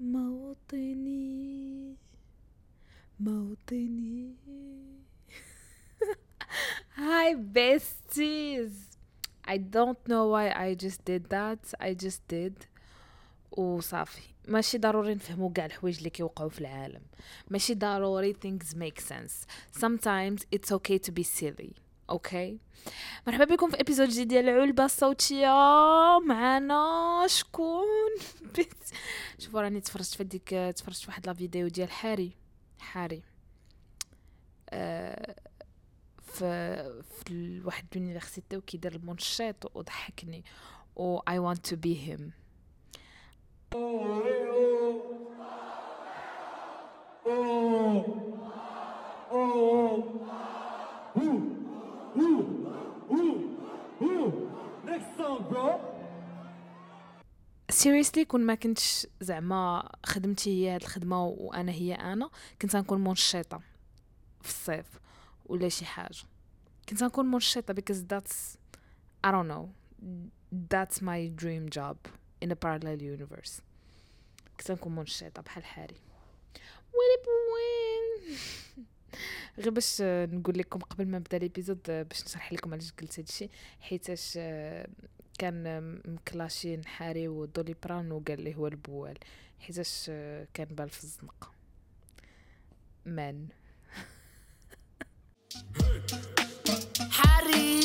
موطني موطني Hi besties I don't know why I just did that I just did وصافي ماشي ضروري نفهمو كاع الحوايج اللي كيوقعوا في العالم ماشي ضروري things make sense sometimes it's okay to be silly أوكي مرحبا بكم في ابيزود جديد ديال العلبه الصوتيه معنا شكون شوفوا راني تفرجت في ديك تفرجت واحد لا فيديو ديال حاري حاري أه في في واحد لونيفرسيتي وكيدير المنشط وضحكني و I want to be him سيريسلي كون ما كنتش زعما خدمتي هي هاد الخدمة وأنا هي أنا كنت غنكون منشطة في الصيف ولا شي حاجة. كنت غنكون منشطة because that's I don't know that's my dream job in a parallel universe. كنت غنكون منشطة بحال حالي. ويلي بوين غير باش نقول لكم قبل ما نبدا ليبيزود باش نشرح لكم علاش قلت هادشي حيتاش كان مكلاشين حاري ودولي بران وقال لي هو البوال حيتاش كان بال في الزنقه مان حري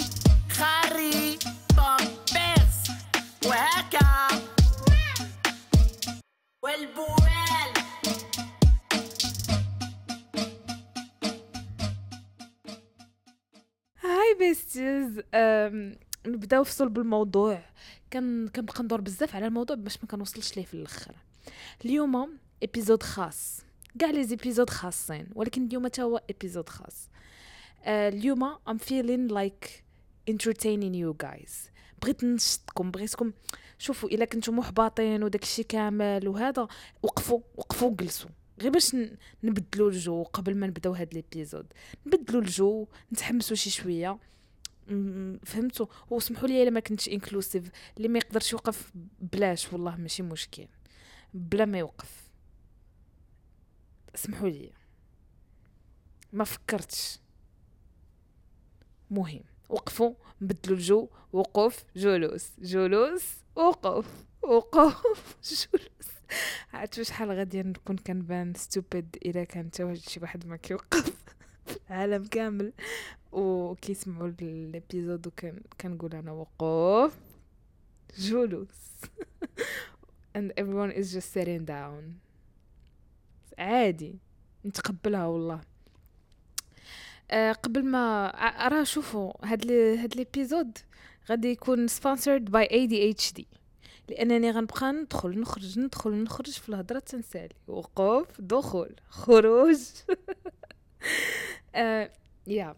خري بامبرز وهكا. والبوال. besties نبداو في صلب الموضوع. كان كنبقى ندور بزاف على الموضوع باش ما كنوصلش ليه في الآخر اليوم épisode خاص. كاع les épisodes خاصين ولكن اليوم تا هو épisode خاص. آه، اليوم I'm feeling like entertaining you guys. بغيت نشطكم بغيتكم شوفوا إلا كنتم محبطين وداك الشيء كامل وهذا وقفوا وقفوا وجلسوا. غير باش نبدلوا الجو قبل ما نبداو هاد ليبيزود نبدلوا الجو نتحمسوا شي شوية. فهمتوا وسمحوا لي إلا ما كنتش انكلوسيف اللي ما يقدرش يوقف بلاش والله ماشي مشكل. بلا ما يوقف. اسمحوا لي. ما فكرتش. مهم. وقفوا نبدلوا الجو وقوف جلوس جلوس وقوف. وقوف. جلوس عرفتوا شحال غادي نكون كنبان stupid إلا كان حتى شي واحد ما كيوقف العالم كامل. وكيسمعوا ال épisode وكان كنقول أنا وقوف. جلوس and everyone is just sitting down. عادي. نتقبلها والله. أه قبل ما راه شوفوا هاد هاد l'épisode غادي يكون sponsored by ADHD لأنني غنبقى ندخل نخرج ندخل نخرج في الهضرة تنسالي وقوف دخول خروج. أه يا.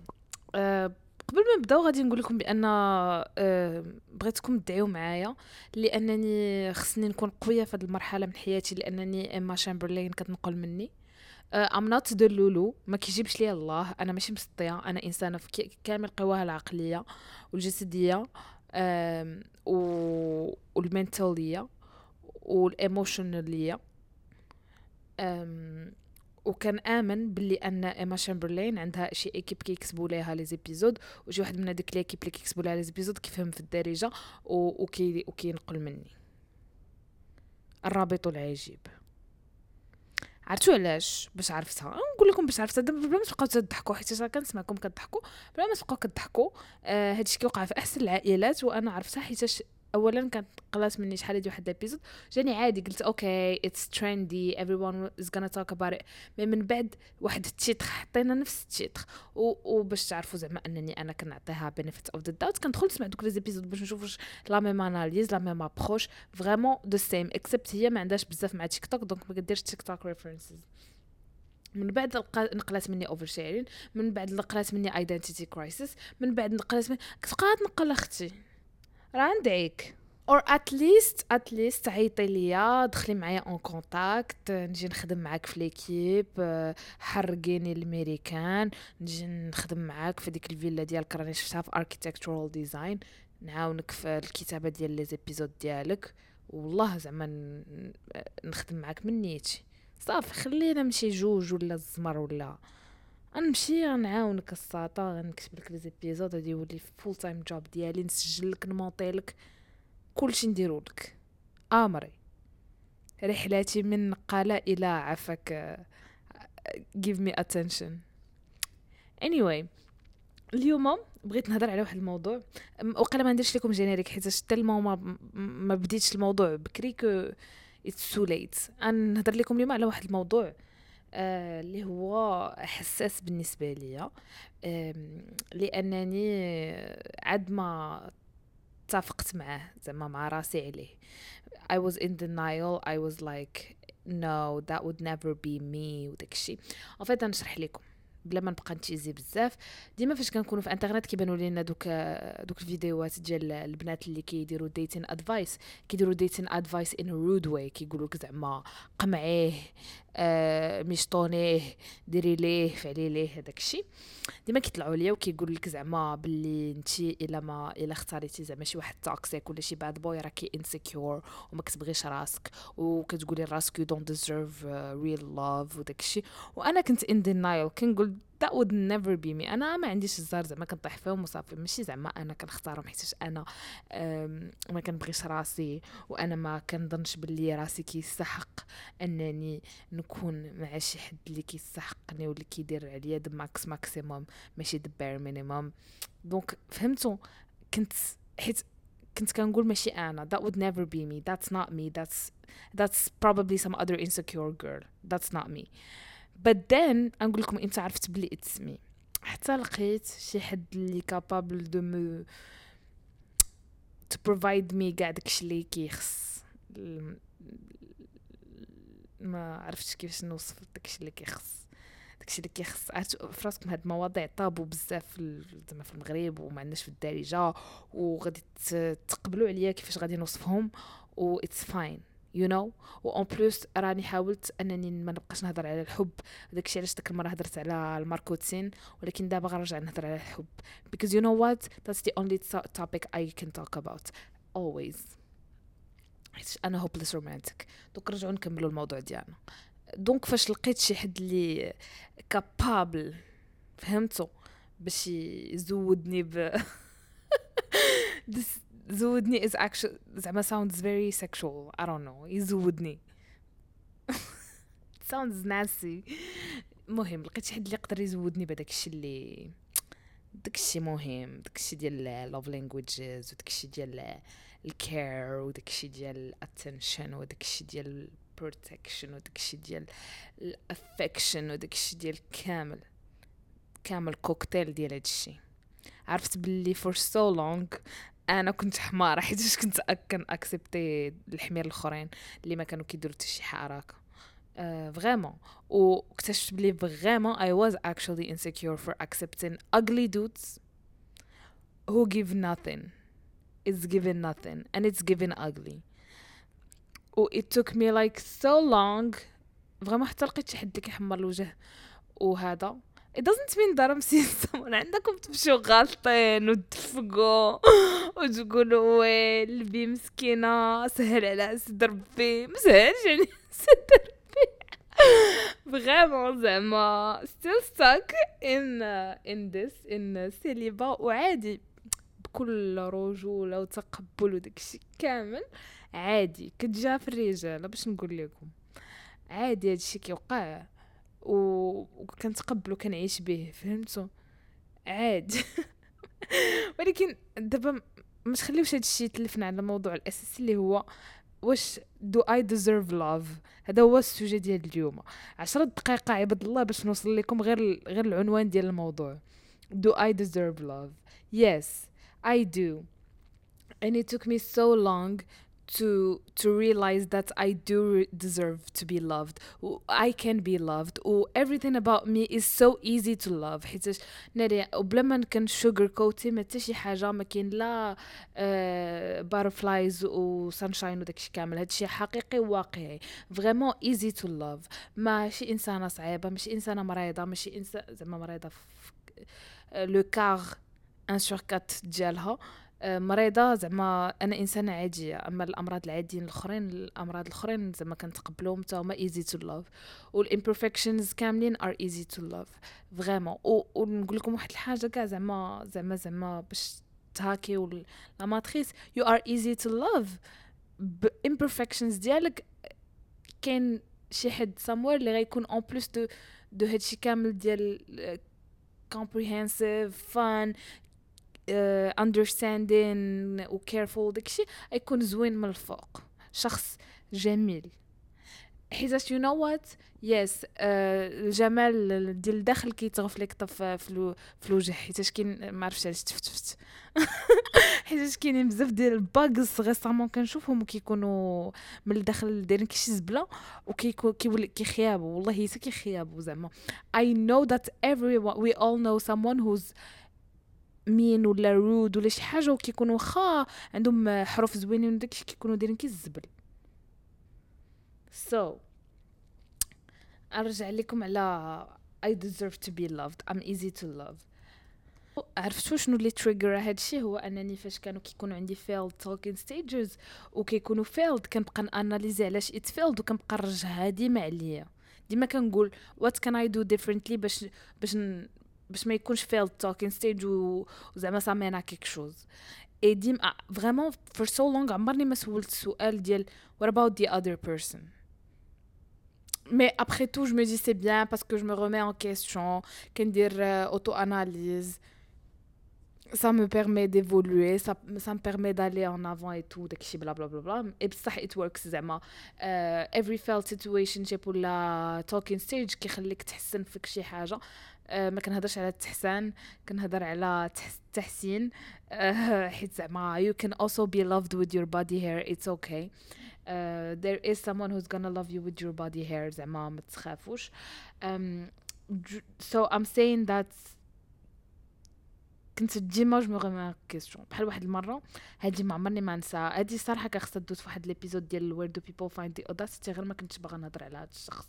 أه قبل ما نبداو غادي نقول لكم بأن أه بغيتكم تدعيو معايا لأنني خصني نكون قوية في هذه المرحلة من حياتي لأنني Emma Chamberlain كتنقل مني. I'm not delulu ما كيجيبش ليا الله. أنا ماشي مسطيه أنا إنسانة في كامل قواها العقلية والجسدية. و والمنتالية والإيموشنالية. وكان آمن باللي أن إيما شامبرلين عندها شي إيكيب كيكسبوا ليها لي زيبيزود وشي واحد من هذيك ليكيب اللي كيكسبوا لها لي زيبيزود كيفهم في الدارجة وكي وكينقل مني. الرابط العجيب. عرفتوا علاش باش عرفتها. نقول لكم باش عرفتها. بلا ما تبقاو تضحكوا حيت كنسمعكم كضحكوا بلا ما تبقاو كضحكوا آه هادشي كيوقع في أحسن العائلات وأنا عرفتها حيت اولا كانت نقلات مني شحال هادي واحد ال épisode جاني عادي قلت okay it's trendy everyone is gonna talk about it. mais من بعد واحد ال titre حطينا نفس ال titre وباش تعرفوا زعما أنني أنا كنعطيها benefit of the doubt كندخل نسمع دوك les épisodes باش نشوف واش la même analyse la même approche vraiment the same except هي ما عندهاش بزاف مع TikTok donc ما كديرش TikTok references من بعد نقلات مني oversharing من بعد نقلات مني identity crisis من بعد نقلات مني كتبقى تنقل أختي راه ندعيك or at least at least عيطي ليا دخلي معايا en contact نجي نخدم معاك في l'équipe حرقيني الميريكان نجي نخدم معاك في ديك الفيلا ديالك راني شفتها في Architectural Digest نعاونك في الكتابة ديال les épisodes ديالك. والله زعما نخدم معاك من نيتي. صافي خلينا نمشي جوج ولا الزمر ولا. غنمشي غنعاونك الساطا غنكتب لك les épisodes غادي يولي full-time job ديالي نسجل لك نمونطي لك كلشي نديرو لك آمري. رحلتي من نقالة إلى عفاك give me attention. Anyway اليوم بغيت نهضر على واحد الموضوع. وقيلا ما نديرش لكم générique حيت tellement ما بديتش الموضوع بكري que it's too late نهضر لكم اليوم على واحد الموضوع. آه اللي هو حساس بالنسبة ليا آه لأنني عاد ما اتفقت معاه زعما مع راسي عليه. I was in denial. I was like no that would never be me وداكشي en fait نشرح لكم. بلا ما نبقى نتيزي بزاف ديما فاش كنكونوا في انترنت كيبانوا لينا دوك دوك الفيديوهات ديال البنات اللي كيديروا dating advice كيديروا dating advice in rude way كيقولوا لك زعما قمعيه آه مشطونيه ديري ليه فعلي ليه هذاك الشيء ديما كيطلعوا ليا وكيقول لك زعما باللي انت إلا ما إلا اختاريتي زعما شي واحد toxic ولا شي bad boy راكي insecure وما كتبغيش راسك وكتقولي لراسك you don't deserve real love وداك الشيء وأنا كنت in denial كنقول that would never be me. أنا ما عنديش الزهر زعما كنطيح فيهم وصافي. ماشي زعما أنا كنختارهم حيت أنا ما كنبغيش راسي وأنا ما كنظنش باللي راسي كيستحق أنني نكون مع شي حد اللي كيستحقني واللي كيدير عليا the max maximum ماشي the bare minimum donc فهمتوا كنت حيت كنت كنقول ماشي أنا. That would never be me. That's not me. That's that's probably some other insecure girl. That's not me. Then نقول لكم إمتى عرفت بلي it's me حتى لقيت شي حد اللي capable de me to provide me كاع داكشي اللي كيخص ما عرفتش كيفاش نوصف داكشي اللي كيخص. داكشي اللي كيخص فراسكم هاد المواضيع طابو بزاف زعما في المغرب وما عندناش في الدارجة وغادي تقبلوا عليا كيفاش غادي نوصفهم و it's fine you know و plus راني حاولت أنني ما نبقاش نهضر على الحب. داكشي علاش ديك المرة هضرت على ال marketing ولكن دابا غنرجع نهضر على الحب. Because you know what? That's the only topic I can talk about. Always. حيت أنا hopeless romantic donc نرجعو نكملو الموضوع ديالنا. donc فاش لقيت شي حد اللي capable فهمتو باش يزودني ب زودني is actually زعما sounds very sexual. I don't know. يزودني. Sounds nasty. مهم لقيت شي حد اللي يقدر يزودني بهداك الشيء اللي داكشي مهم داكشي ديال love languages وداكشي ديال ال care وداكشي ديال ال attention وداكشي ديال protection وداكشي ديال ال affection وداكشي ديال كامل كامل كوكتيل ديال هادشي. عرفت باللي for so long أنا كنت حمارة حيت كنت كان accepter الحمير الأخرين اللي ما كانوا كيديروا حتى شي حركة. vraiment. uh, واكتشفت بلي vraiment I was actually insecure for accepting ugly dudes who give nothing. It's giving nothing and it's giving ugly. و it took me like so long. فريمون حتى لقيت شي حد اللي كيحمر الوجه وهذا. It doesn't mean that I'm seeing someone عندكم تمشيو غالطين وتدفقوا. وتقولوا ويل بي مسكينة سهل على سد ربي مسهلش يعني سد ربي فريمون زعما stuck in uh, in this in سيليبا وعادي بكل رجولة وتقبل وداكشي كامل. عادي كتجا في الرجال باش نقول لكم. عادي هادشي كيوقع. وكنتقبل وكنعيش به فهمتوا؟ عاد ولكن دابا ما تخليوش هادشي يتلفنا على الموضوع الأساسي اللي هو واش do I deserve love هذا هو ال sujet ديال اليوم. عشرة دقائق عباد الله باش نوصل لكم غير غير العنوان ديال الموضوع. Do I deserve love? Yes I do. And it took me so long to to realize that I do deserve to be loved. I can be loved. و everything about me is so easy to love. حيتاش ناري وبلا ما كان sugar coating ما حتى شي حاجة ما كاين لا butterflies و sunshine وداكشي كامل هادشي حقيقي واقعي فريمون easy to love. ماشي انسانه صعيبه ماشي انسانه مريضه ماشي انسان زعما مريضه لو كار ان سور كات ديالها آه، مريضة زعما أنا إنسانة عادية أما الأمراض العاديين الأخرين الأمراض الأخرين زعما كنتقبلهم حتى هما ايزي تو لاف والامبرفكشنز كاملين ار ايزي تو لاف فريمون ونقول لكم واحد الحاجة كاع زعما زعما زعما باش تهاكي لا ماتريس يو ار ايزي تو لاف بامبرفكشنز ديالك كاين شي حد ساموير اللي غيكون اون بلوس دو دو هادشي كامل ديال comprehensive fun uh, understanding و careful داكشي يكون زوين من الفوق. شخص جميل. حيت يو نو وات يس الجمال ديال الداخل كيتغف لك طف في الوجه. حيت كاين ما عرفتش علاش تفتفت. حيت كاينين بزاف ديال الباغز ريسامون كنشوفهم كيكونوا من الداخل دايرين كيشي زبلة وكيكون كيولي كيخيابوا. والله حتى كيخيابوا زعما. I know that everyone we all know someone who's mean ولا rude ولا شي حاجة وكيكونوا واخا عندهم حروف زوينين وداكشي كيكونوا دايرين كي الزبل so أرجع لكم على I deserve to be loved. I'm easy to love. عرفتوا شنو اللي trigger هادشي هو أنني فاش كانوا كيكونوا عندي failed talking stages وكيكونوا فيلد كنبقى نأناليزي علاش ات فيلد وكنبقى نرجعها ديما عليا. ديما كنقول وات كان اي دو ديفرنتلي باش باش باش ما يكونش فيلد توكين ستيج وزعما سا مينا كيك شوز اي ديما فريمون فور سو لونغ عمرني ما سولت السؤال ديال what about the other person mais après tout je me dis c'est bien parce que je me remets en question كندير auto analyse ça me permet d'évoluer ça, ça me permet d'aller en avant et tout داكشي بلا بلا بلا بلا et بصح it works زعما uh, every failed situation ولا talking stage كيخليك تحسن فيك شي حاجه Uh, ما كنهضرش على التحسان كنهضر على التحسين uh, حيت زعما you can also be loved with your body hair. It's okay. uh, there is someone who's gonna love you with your body hair. زعما ما تخافوش. um, so I'm saying that كنت ديما je me questionne بحال واحد المرة هادي ما عمرني ما نسى هادي صراحة كخصها دوز في واحد l'épisode ديال where do people find the audacity غير ما كنتش باغا نهضر على هاد الشخص.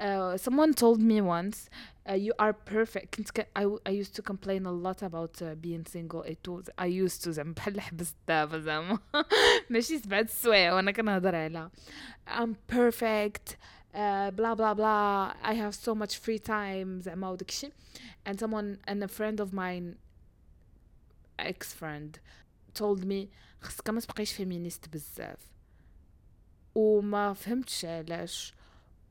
Uh, someone told me once uh, you are perfect كنت ك... I, I used to complain a lot about uh, being single it was I used to زعما بحال حبست دابا زعما ماشي سبعة السوايع وانا كنهضر عليها I'm perfect uh, blah blah blah I have so much free time زعما وداكشي and someone and a friend of mine ex friend told me خصك ما تبقيش فيمينيست بزاف وما فهمتش علاش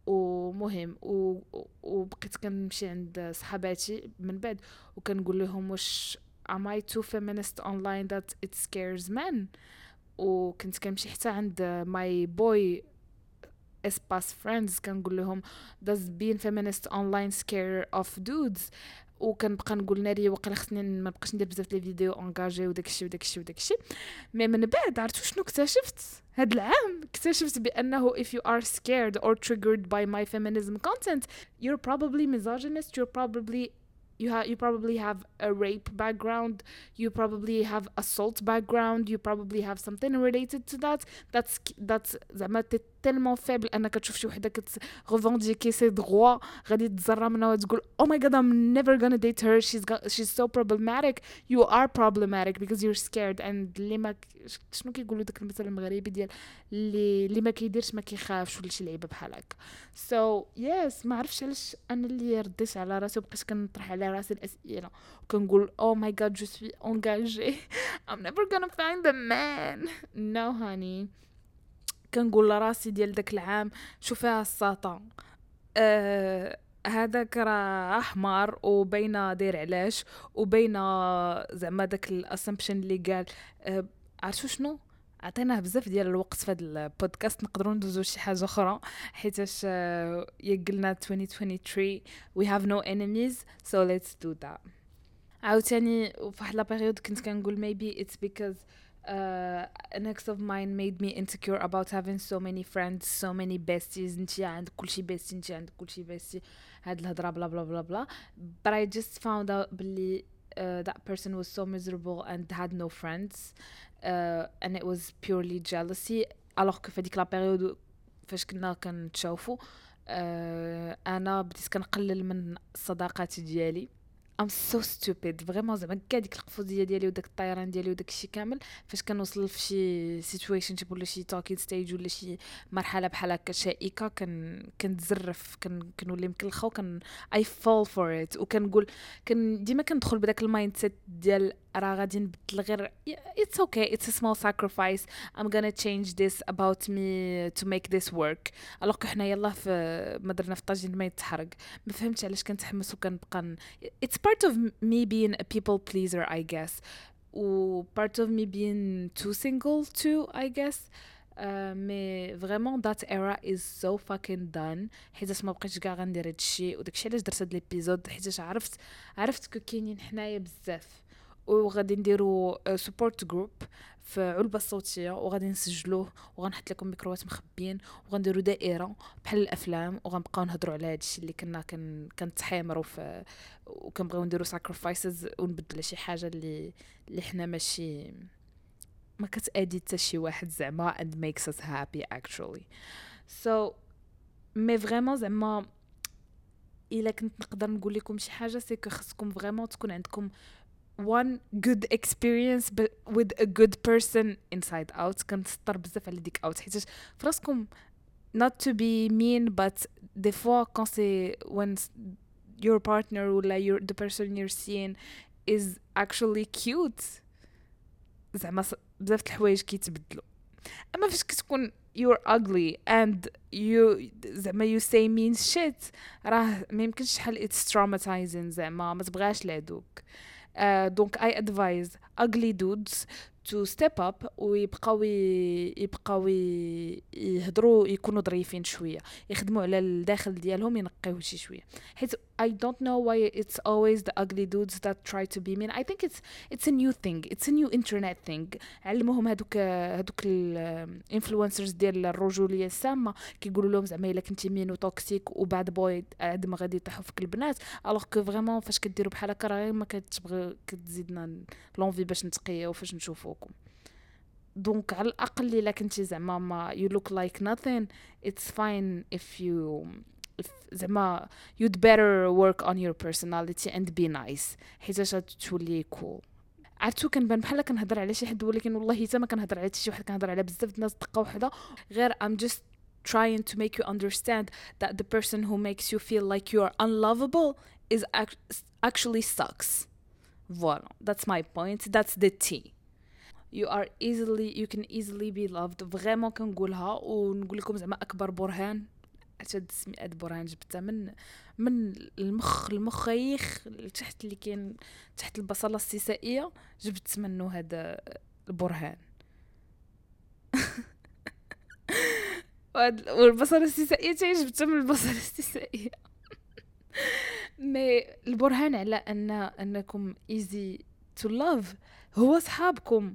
ومهم و... وبقيت كنمشي عند صحاباتي من بعد وكنقول لهم واش am I too feminist online that it scares men وكنت كنمشي حتى عند my boy space friends كنقول لهم does being feminist online scare off dudes وكنبقى نقول ناري وقيلا خصني ما نبقاش ندير بزاف les vidéos engagées وداكشي وداكشي وداكشي mais من بعد عرفتوا شنو اكتشفت؟ هاد العام اكتشفت بأنه if you are scared or triggered by my feminism content you're probably misogynist you're probably you have you probably have a rape background you probably have assault background you probably have something related to that that's that's زعما تيلمون فيبل انك تشوف شي وحده كتغوفونديكي سي دروا غادي تزرى منها وتقول او ماي جاد I'm never gonna date her she's got, she's so problematic you are problematic because you're scared and اللي ما شنو كيقولوا داك المثل المغربي ديال اللي اللي ما كيديرش ما كيخافش ولا شي لعيبه بحال هكا so yes ما عرفتش علاش انا اللي رديت على راسي وبقيت كنطرح على راسي الاسئله وكنقول oh my god je suis engagée. I'm never gonna find a man. No honey. كنقول لراسي ديال داك العام شوفيها الساطا أه هذاك راه أحمر وبينا داير علاش؟ وبينا زعما داك الاسامبشن اللي قال أه عرفتوا شنو؟ عطيناه بزاف ديال الوقت في هذا البودكاست نقدروا ندوزو شي حاجة أخرى حيتاش يقلنا 2023 we have no enemies so let's do that. عاوتاني في واحد لا بيريود كنت كنقول maybe it's because uh, an ex of mine made me insecure about having so many friends so many besties انتي عندك كلشي بيستي انتي عندك كلشي بيستي هاد الهضرة بلا بلا بلا بلا but I just found out بلي uh, that person was so miserable and had no friends uh, and it was purely jealousy alors que في ديك لا بيريود فاش كنا كنتشوفوا uh, انا بديت كنقلل من الصداقات ديالي I'm so stupid vraiment زعما كاع ديك القفوزيه ديالي وداك الطيران ديالي وداك الشيء كامل فاش كنوصل في شي situation ولا شي talking stage ولا شي مرحلة بحال هكا شائكة كن كنتزرف كن كنولي مكلخة وكن I fall for it وكنقول كن ديما كندخل بداك ال mindset ديال راه غادي نبدل غير it's okay it's a small sacrifice. I'm gonna change this about me to make this work. alors que حنا يلاه في ما درنا في طاجين ما يتحرق. ما فهمتش علاش كنتحمس وكنبقى it's part of me being a people pleaser I guess. و part of me being too single too I guess. mais vraiment that era is so fucking done حيت ما بقيتش كاع غندير هادشي وداكشي علاش درت هاد l'épisode حيت عرفت عرفت que كاينين حنايا بزاف. وغادي نديرو support آه، group في علبة صوتية وغادي نسجلوه وغنحط لكم ميكروات مخبيين وغنديرو دائرة بحال الأفلام وغنبقاو نهضروا على هادشي اللي كنا كنتحامروا في وكنبغيو نديرو sacrifices ونبدل شي حاجة اللي اللي حنا ماشي ما كتأدي حتى شي واحد زعما and makes us happy actually. So mais vraiment زعما إلا كنت نقدر نقول لكم شي حاجة c'est que خصكم vraiment تكون عندكم one good experience but with a good person inside out كنسطر بزاف على ديك اوت حيت فراسكم not to be mean but des fois quand c'est when your partner ولا your the person you're seeing is actually cute زعما بزاف الحوايج كيتبدلوا اما فاش كتكون you're ugly and you زعما you say mean shit راه ما يمكنش شحال it's traumatizing زعما ما تبغاش لعدوك donc I advise ugly dudes to step up ويبقاو يبقاو يهضروا يكونوا ظريفين شوية يخدموا على الداخل ديالهم ينقيوه شي شوية. حيت I don't know why it's always the ugly dudes that try to be mean. I think it's it's a new thing. It's a new internet thing. علموهم هذوك هذوك ال influencers ديال الرجوليه السامه كيقولوا لهم زعما إلا كنتي mean و toxic و bad boy عاد ما غادي يطيحوا فيك البنات. alors que vraiment فاش كديروا بحال هكا راه ما كتبغي كتزيدنا l'envie باش نتقيا وفاش نشوفوكم. donc على الأقل إلا كنتي زعما ما look like nothing it's fine if you if زعما you'd better work on your personality and be nice حيت تولي cool عرفتو كنبان بحال كنهضر على شي حد ولكن والله حتى ما كنهضر على شي واحد كنهضر على بزاف الناس دقه وحده غير I'm just trying to make you understand that the person who makes you feel like you are unlovable is actually sucks Voilà, that's my point. That's the T. You are easily you can easily be loved فريمون كنقولها ونقول لكم زعما اكبر برهان هاد السميات برهان جبتها من من المخ المخيخ تحت اللي كاين تحت البصلة السيسائية جبت منه هذا البرهان. والبصلة السيسائية تاعي جبتها من البصلة السيسائية. mais البرهان على أن أنكم easy to love هو صحابكم.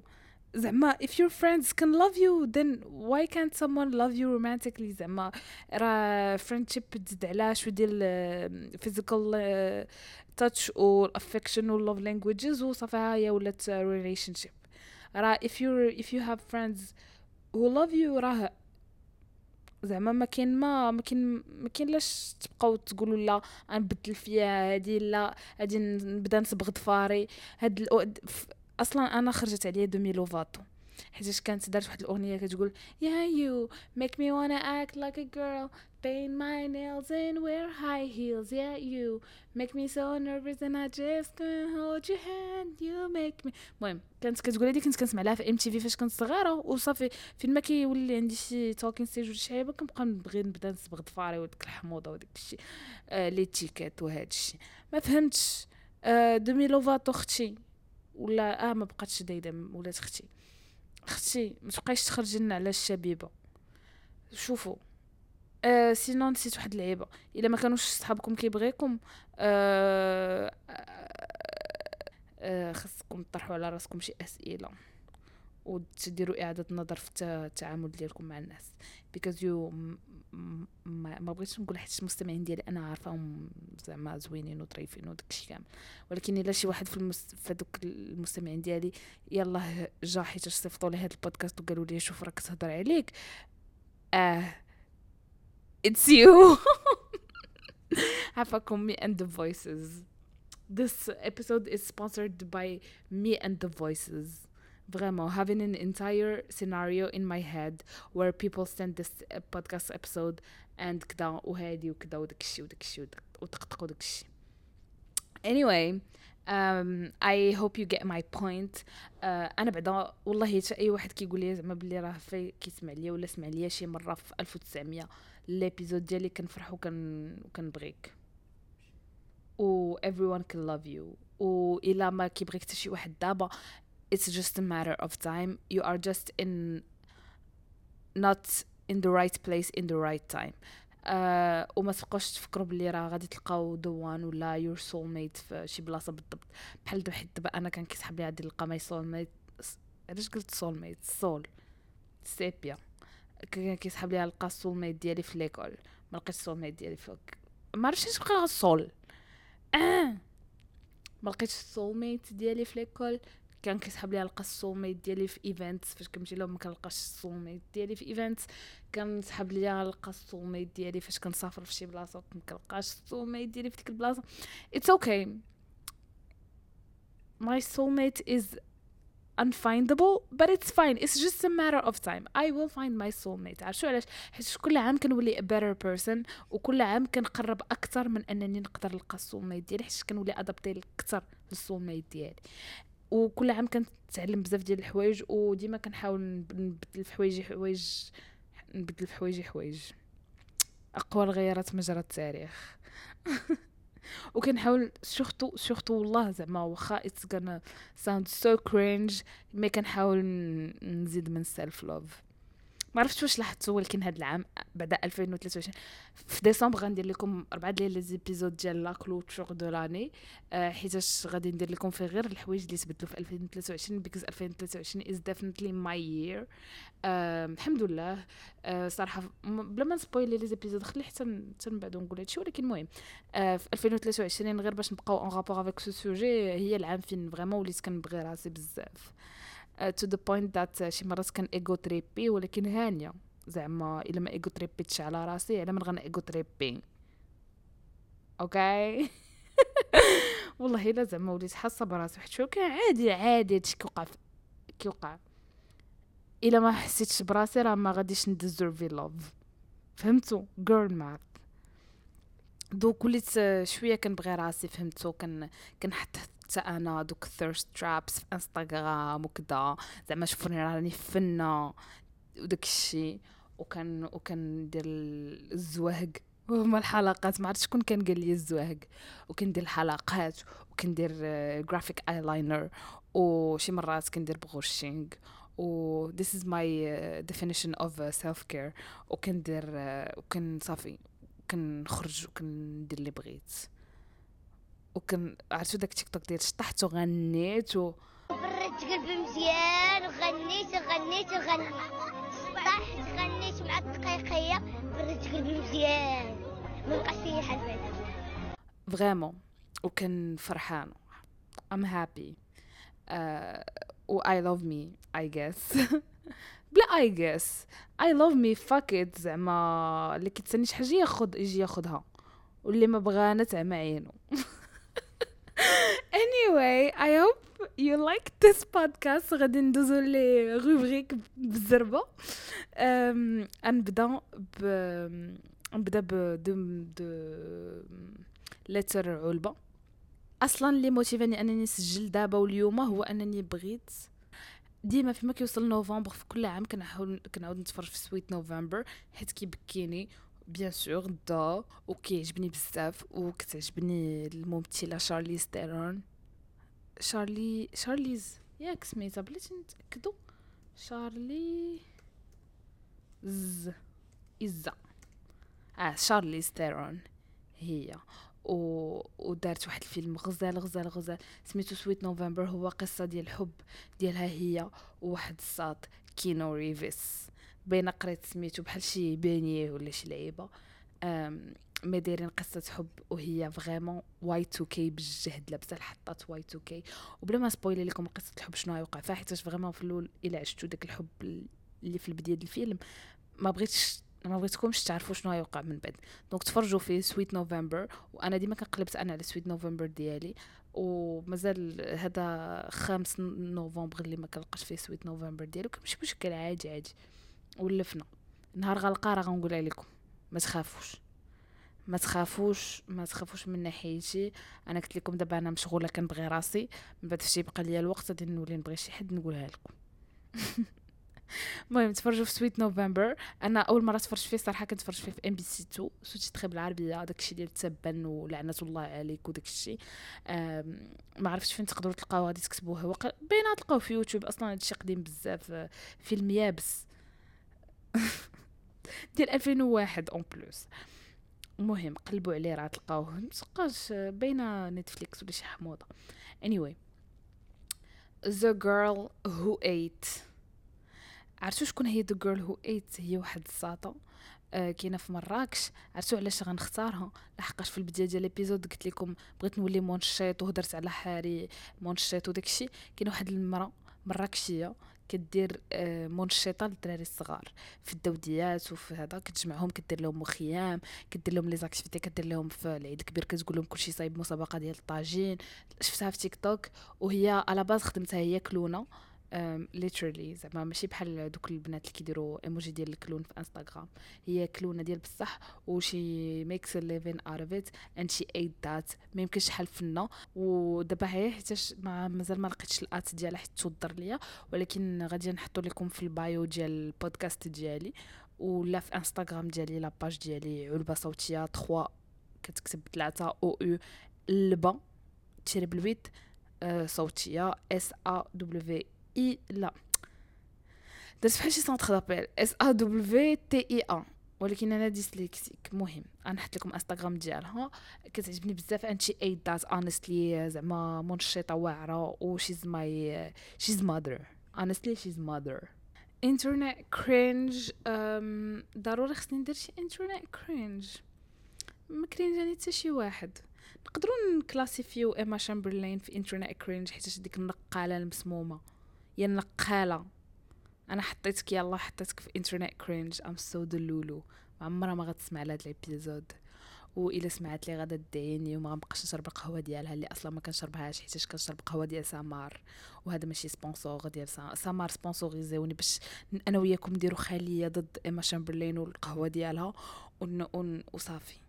زعما if your friends can love you then why can't someone love you romantically زعما راه friendship تزيد على شوية ديال physical touch و affection و love languages وصافي هي ولات relationship راه if you if you have friends who love you راه زعما ما كاين ما ما كاين ما كاين لاش تبقاو تقولوا لا غنبدل فيها هادي لا هادي نبدا نصبغ ضفاري هاد أصلا أنا خرجت عليا دومي لوفاتو. حيت كانت دارت واحد الأغنية كتقول yeah you make me wanna act like a girl paint my nails and wear high heels. Yeah you make me so nervous and I just can't hold your hand. You make me المهم كانت كتقول هادي كنت كنسمع لها في MTV فاش كنت صغيرة. وصافي فين ما كيولي عندي شي talking stage ولا شي حاجة كنبقى نبغي نبدا نصبغ ضفاري وديك الحموضة وداك الشيء آه لي تيكات وهذا الشيء ما فهمتش آه Demi Lovato أختي. ولا آه ما بقاتش دايده ولات أختي أختي ما تبقايش تخرجي لنا على الشبيبة. شوفوا. آه سينو نسيت واحد اللعيبه إلا ما كانوش صحابكم كيبغيكم آه آه خاصكم تطرحوا على راسكم شي أسئلة. وتديروا إعادة نظر في التعامل ديالكم مع الناس. Because you ما, بغيتش نقول حيت المستمعين ديالي أنا عارفاهم زعما زوينين وظريفين وداكشي كامل. ولكن إلا شي واحد في المس... المستمعين ديالي يلاه جا حيت صيفطوا لي هذا البودكاست وقالوا لي شوف راك تهضر عليك. آه it's you عفاكم me and voices this episode is sponsored by me and the voices. Vraiment, having an entire scenario in my head where people send this uh, podcast episode and كدا وهادي وكدا وداك الشي وداك الشي وطقطق وداك الشي. Anyway, um, I hope you get my point. Uh, أنا بعدا والله حتى أي واحد كيقول لي زعما بلي راه في كيسمع ليا ولا سمع ليا شي مرة في 1900 ليبيزود ديالي كنفرح وكن وكنبغيك. و everyone can love you. و إلا ما كيبغيك حتى شي واحد دابا it's just a matter of time. You are just in not in the right place in the right time. Uh, وما تبقاوش تفكروا بلي راه غادي تلقاو the one ولا your soulmate في شي بلاصة بالضبط. بحال حيت دابا أنا كان كيسحب لي غادي نلقى my soulmate علاش قلت soulmate soul سيبيا كان كيسحب لي نلقى ال soulmate ديالي في l'école ما لقيتش ال soulmate ديالي في ما عرفتش اش بقى ال soul آه ما لقيتش ال soulmate ديالي في l'école كان كيسحب لي نلقى ال soulmate ديالي في events فاش كنمشي لهم ما كنلقاش ال soulmate ديالي في events كنسحب لي نلقى ال soulmate ديالي فاش كنسافر في شي بلاصة ما كنلقاش ال soulmate ديالي في ديك البلاصة. it's okay my soulmate is unfindable but it's fine. It's just a matter of time. I will find my soulmate. عرفتوا علاش؟ حيت كل عام كنولي a better person وكل عام كنقرب أكثر من أنني نقدر نلقى ال soulmate ديالي حيت كنولي adaptée أكثر لل soulmate ديالي. وكل عام كنتعلم بزاف ديال الحوايج وديما كنحاول نبدل في حوايجي حوايج نبدل في حوايجي حوايج. اقوال غيرت مجرى التاريخ. وكنحاول surtout surtout والله زعما واخا it's gonna sound so cringe mais كنحاول نزيد من self love ما عرفتش واش لاحظتوا ولكن هذا العام بعد 2023 في ديسمبر غندير لكم أربعة ديال les épisodes ديال la clôture de l'année. آه حيتاش غادي ندير لكم في غير الحوايج اللي تبدلوا في 2023 because 2023 is definitely my year الحمد لله. آه صراحة بلا ما ن spoiler les épisodes خلي حتى حتى من بعد نقول هادشي ولكن المهم. آه في 2023 غير باش نبقاو en rapport avec ce sujet هي العام فين vraiment وليت كنبغي راسي بزاف. to the point that شي مرات كان ego tripper ولكن هانية. زعما إلا ما ايغو تريبيتش على راسي على من غن ego tripper okay والله إلا زعما وليت حاسة براسي حيت شو كان عادي عادي هادشي كيوقع كيوقع. إلا ما حسيتش براسي راه ما غاديش ن deserve love فهمتوا girl math دوك وليت شوية كنبغي راسي فهمتو؟ كن كنحط حتى أنا دوك thirst traps في إنستغرام وكذا زعما شوفوني راني فنة وداك الشيء وكان وكندير الزواهق. هما الحلقات ما عرفت شكون كان قال لي الزواهق. وكندير الحلقات وكندير graphic eyeliner وشي مرات كندير brushing و this is my uh, definition of uh, self care وكندير uh, وكن صافي. كنخرج وكندير اللي بغيت. وكن عرفتو داك تيك توك ديال شطحت وغنيت و بردت قلبي مزيان وغنيت وغنيت وغنيت طحت غنيت مع الدقيقية برت قلبي مزيان ما بقاش ليا حال بعدا. فريمون وكن فرحان. I'm happy. uh, و I love me I guess. بلا I guess. I love me fuck it. زعما اللي كيتسني شي حاجة ياخد يجي ياخدها. واللي ما بغانا تعمى عينو. anyway I hope you like this podcast. غادي ندوزو les rubriques بالزربه um، نبدا ب نبدا ب de l'autre علبه أصلا اللي موتيفاني انني نسجل دابا واليوم هو انني بغيت ديما فيما كيوصل نوفمبر في كل عام كنحاول كنعاود نتفرج في Sweet November حيت كيبكيني bien sûr دا وكيعجبني بزاف وكتعجبني الممثله شارليز تيرون شارلي شارليز ياك سميتها بلاتي نتاكدو شارلي ز إزا آه شارليز تيرون هي و... ودارت واحد الفيلم غزال غزال غزال. سميتو Sweet November هو قصة ديال الحب ديالها هي وواحد السيد كينو ريفيس بين قريت سميتو بحال شي بانيه ولا شي لعيبة مي دايرين قصة حب وهي vraiment Y2K بالجهد لابسة الحطات Y2K. وبلا ما سبويلي لكم قصة الحب شنو غيوقع فيها حيت vraiment في الأول إلا عشتو داك الحب اللي في البداية ديال الفيلم ما بغيتش ما بغيتكمش تعرفوا شنو غيوقع من بعد. donc تفرجوا في Sweet November وأنا ديما كنقلبت أنا على Sweet November ديالي. ومازال هذا خامس نوفمبر اللي ما كنلقاش فيه Sweet November ديالي كنمشي مشكل عادي عادي. ولفنا. نهار غنلقى راه غنقول لكم ما تخافوش. ما تخافوش ما تخافوش من ناحيتي. أنا قلت لكم دابا أنا مشغولة كنبغي راسي. من بعد فشي بقى ليا الوقت غادي نولي نبغي شي حد نقولها لكم. المهم تفرجوا في Sweet November. أنا أول مرة تفرجت فيه صراحة كنتفرج فيه في MBC 2 sous-titré بالعربية داكشي ديال تبا ولعنة الله عليك وداكشي. ما عرفتش فين تقدروا تلقاو غادي تكتبوه وق... بينا تلقاوه في يوتيوب. أصلا هادشي قديم بزاف. فيلم يابس. ديال 2001 en plus المهم قلبوا عليه راه تلقاوه. متبقاش بين نتفليكس ولا شي حموضة. Anyway The Girl Who Ate. عرفتوا شكون هي The Girl Who Ate هي واحد الساطة. آه كاينة في مراكش. عرفتوا علاش غنختارها لحقاش في البداية ديال الإبيزود قلت لكم بغيت نولي مونشيط وهدرت على حاري مونشيط وداكشي. كاين واحد المرأة مراكشية كدير آه، منشطه للدراري الصغار في الدوديات وفي هذا كتجمعهم كدير لهم مخيام كدير لهم les activités كدير لهم في العيد الكبير كتقول لهم كلشي صايب مسابقة ديال الطاجين. شفتها في تيك توك وهي à la base خدمتها هي كلونة. literally زعما ماشي بحال دوك البنات اللي كيديروا ايموجي ديال ال clown في انستغرام هي كلونة ديال بصح و she makes living out and she ate that ما يمكنش شحال فنة. ودابا هي حيتاش ما مازال ما لقيتش ال at ديالها حيت توضر ليا. ولكن غادي نحطو لكم في البايو ديال البودكاست ديالي. ولا في انستغرام ديالي لاباج ديالي علبة صوتية 3 كتكتب 3 أو أو لبا تيري بالويت آه، صوتية اس ا دبليو اي لا. درت بحال شي سونتر دابيل. اس ا دبليو تي اي ا ولكن أنا ديسليكسيك. مهم. أنا نحط لكم إنستغرام ديالها. كتعجبني بزاف. انت شي اي دات اونستلي زعما منشطه واعرة. و شيز ماي شيز مادر honestly she's mother internet cringe ضروري خصني ندير شي internet cringe ما cringe حتى شي واحد. نقدروا نكلاسيفيو ايما شامبرلين في internet cringe حيت ديك النقالة المسمومة. يا النقاله أنا حطيتك يلا حطيتك في internet cringe I'm so delulu عمرها ما غتسمع لهاد ال épisode الا سمعت لي غادا تدعيني وما غنبقاش نشرب القهوة ديالها اللي أصلا ما كنشربهاش حيت كنشرب قهوة ديال سامار. وهذا ماشي sponsor ديال سامار سبونسوريزيوني باش أنا وياكم نديرو خليه ضد ايما شامبرلين والقهوة ديالها. وصافي.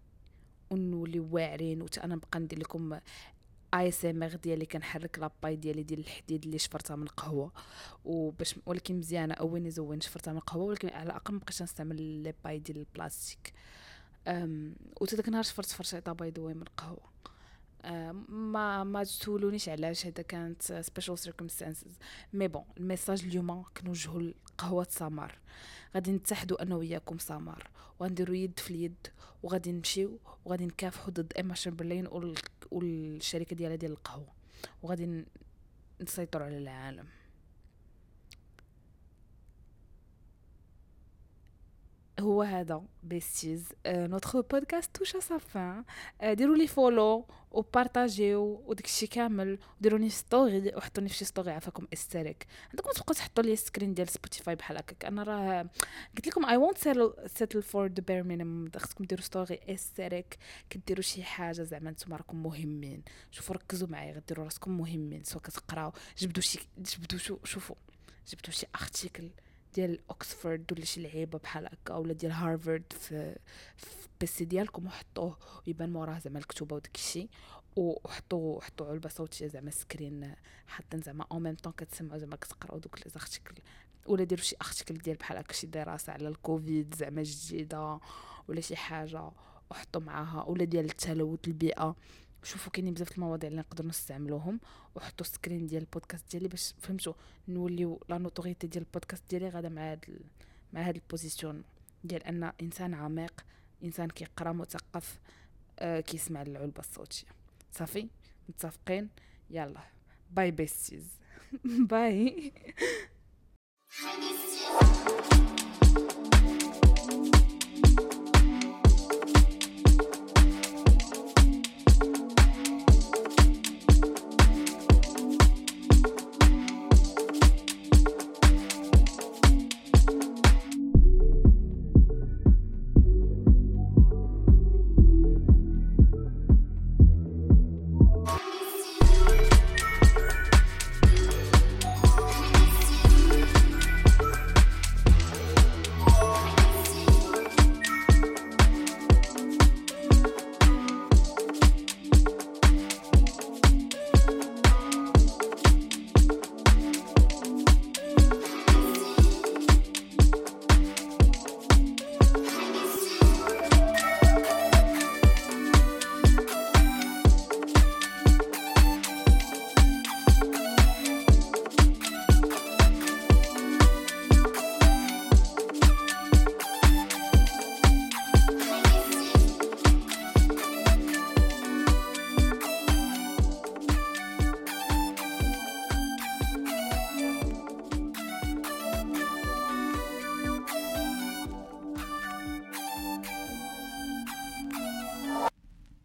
ونولي واعرين وتا أنا نبقى ندير لكم ASMR ديالي كنحرك la paille ديالي ديال الحديد اللي شفرتها من قهوة. وباش ولكن مزيانة اول زوين شفرتها من قهوة ولكن على الأقل مبقيتش نستعمل les pailles ديال البلاستيك. um داك النهار شفرت فرشيطة ذا من قهوة. ما ما تسولونيش علاش هذا كانت special circumstances mais bon ال message اليوم كنوجهو لقهوه سمر غادي نتحدوا أنا وياكم سمر وغنديروا يد في اليد وغادي نمشيو وغادي نكافحوا ضد ايما شامبرلين والشركة ديالها ديال القهوه وغادي نسيطروا على العالم هو هذا besties. notre podcast touche sa fin. ديروا لي follow وبارطاجيو وداكشي كامل. وديروني في story وحطوني في شي story عافاكم aesthetic عندكم تبقاو تحطوا لي screen ديال سبوتيفاي بحال هكاك. أنا راه قلت لكم I won't settle for the bare minimum خصكم ديروا story aesthetic كديروا شي حاجة زعما نتوما راكم مهمين. شوفوا ركزوا معايا. غديروا راسكم مهمين. سواء كتقراو جبدوا شي جبدوا شوفوا. جبدوا شي article ديال اوكسفورد ولا شي لعيبة بحال هكا ولا ديال هارفارد في في PC ديالكم وحطوه ويبان موراه زعما الكتوبة وداك الشيء. وحطوا حطوا علبه صوتيه زعما screen حاطين زعما en même temps كتسمعوا زعما كتقراو دوك les articles ولا ديروا شي article ديال بحال هكا شي دراسة على الكوفيد زعما جديدة ولا شي حاجة وحطوا معاها. ولا ديال التلوث البيئة. شوفوا كاينين بزاف المواضيع اللي نقدروا نستعملوهم وحطوا screen ديال البودكاست ديالي باش فهمتوا نوليو la notoriété ديال البودكاست ديالي غادا مع هاد. مع هاد ال position ديال أن إنسان عميق إنسان كيقرا مثقف آه كيسمع العلبة الصوتية. صافي؟ متفقين؟ يلا. bye besties bye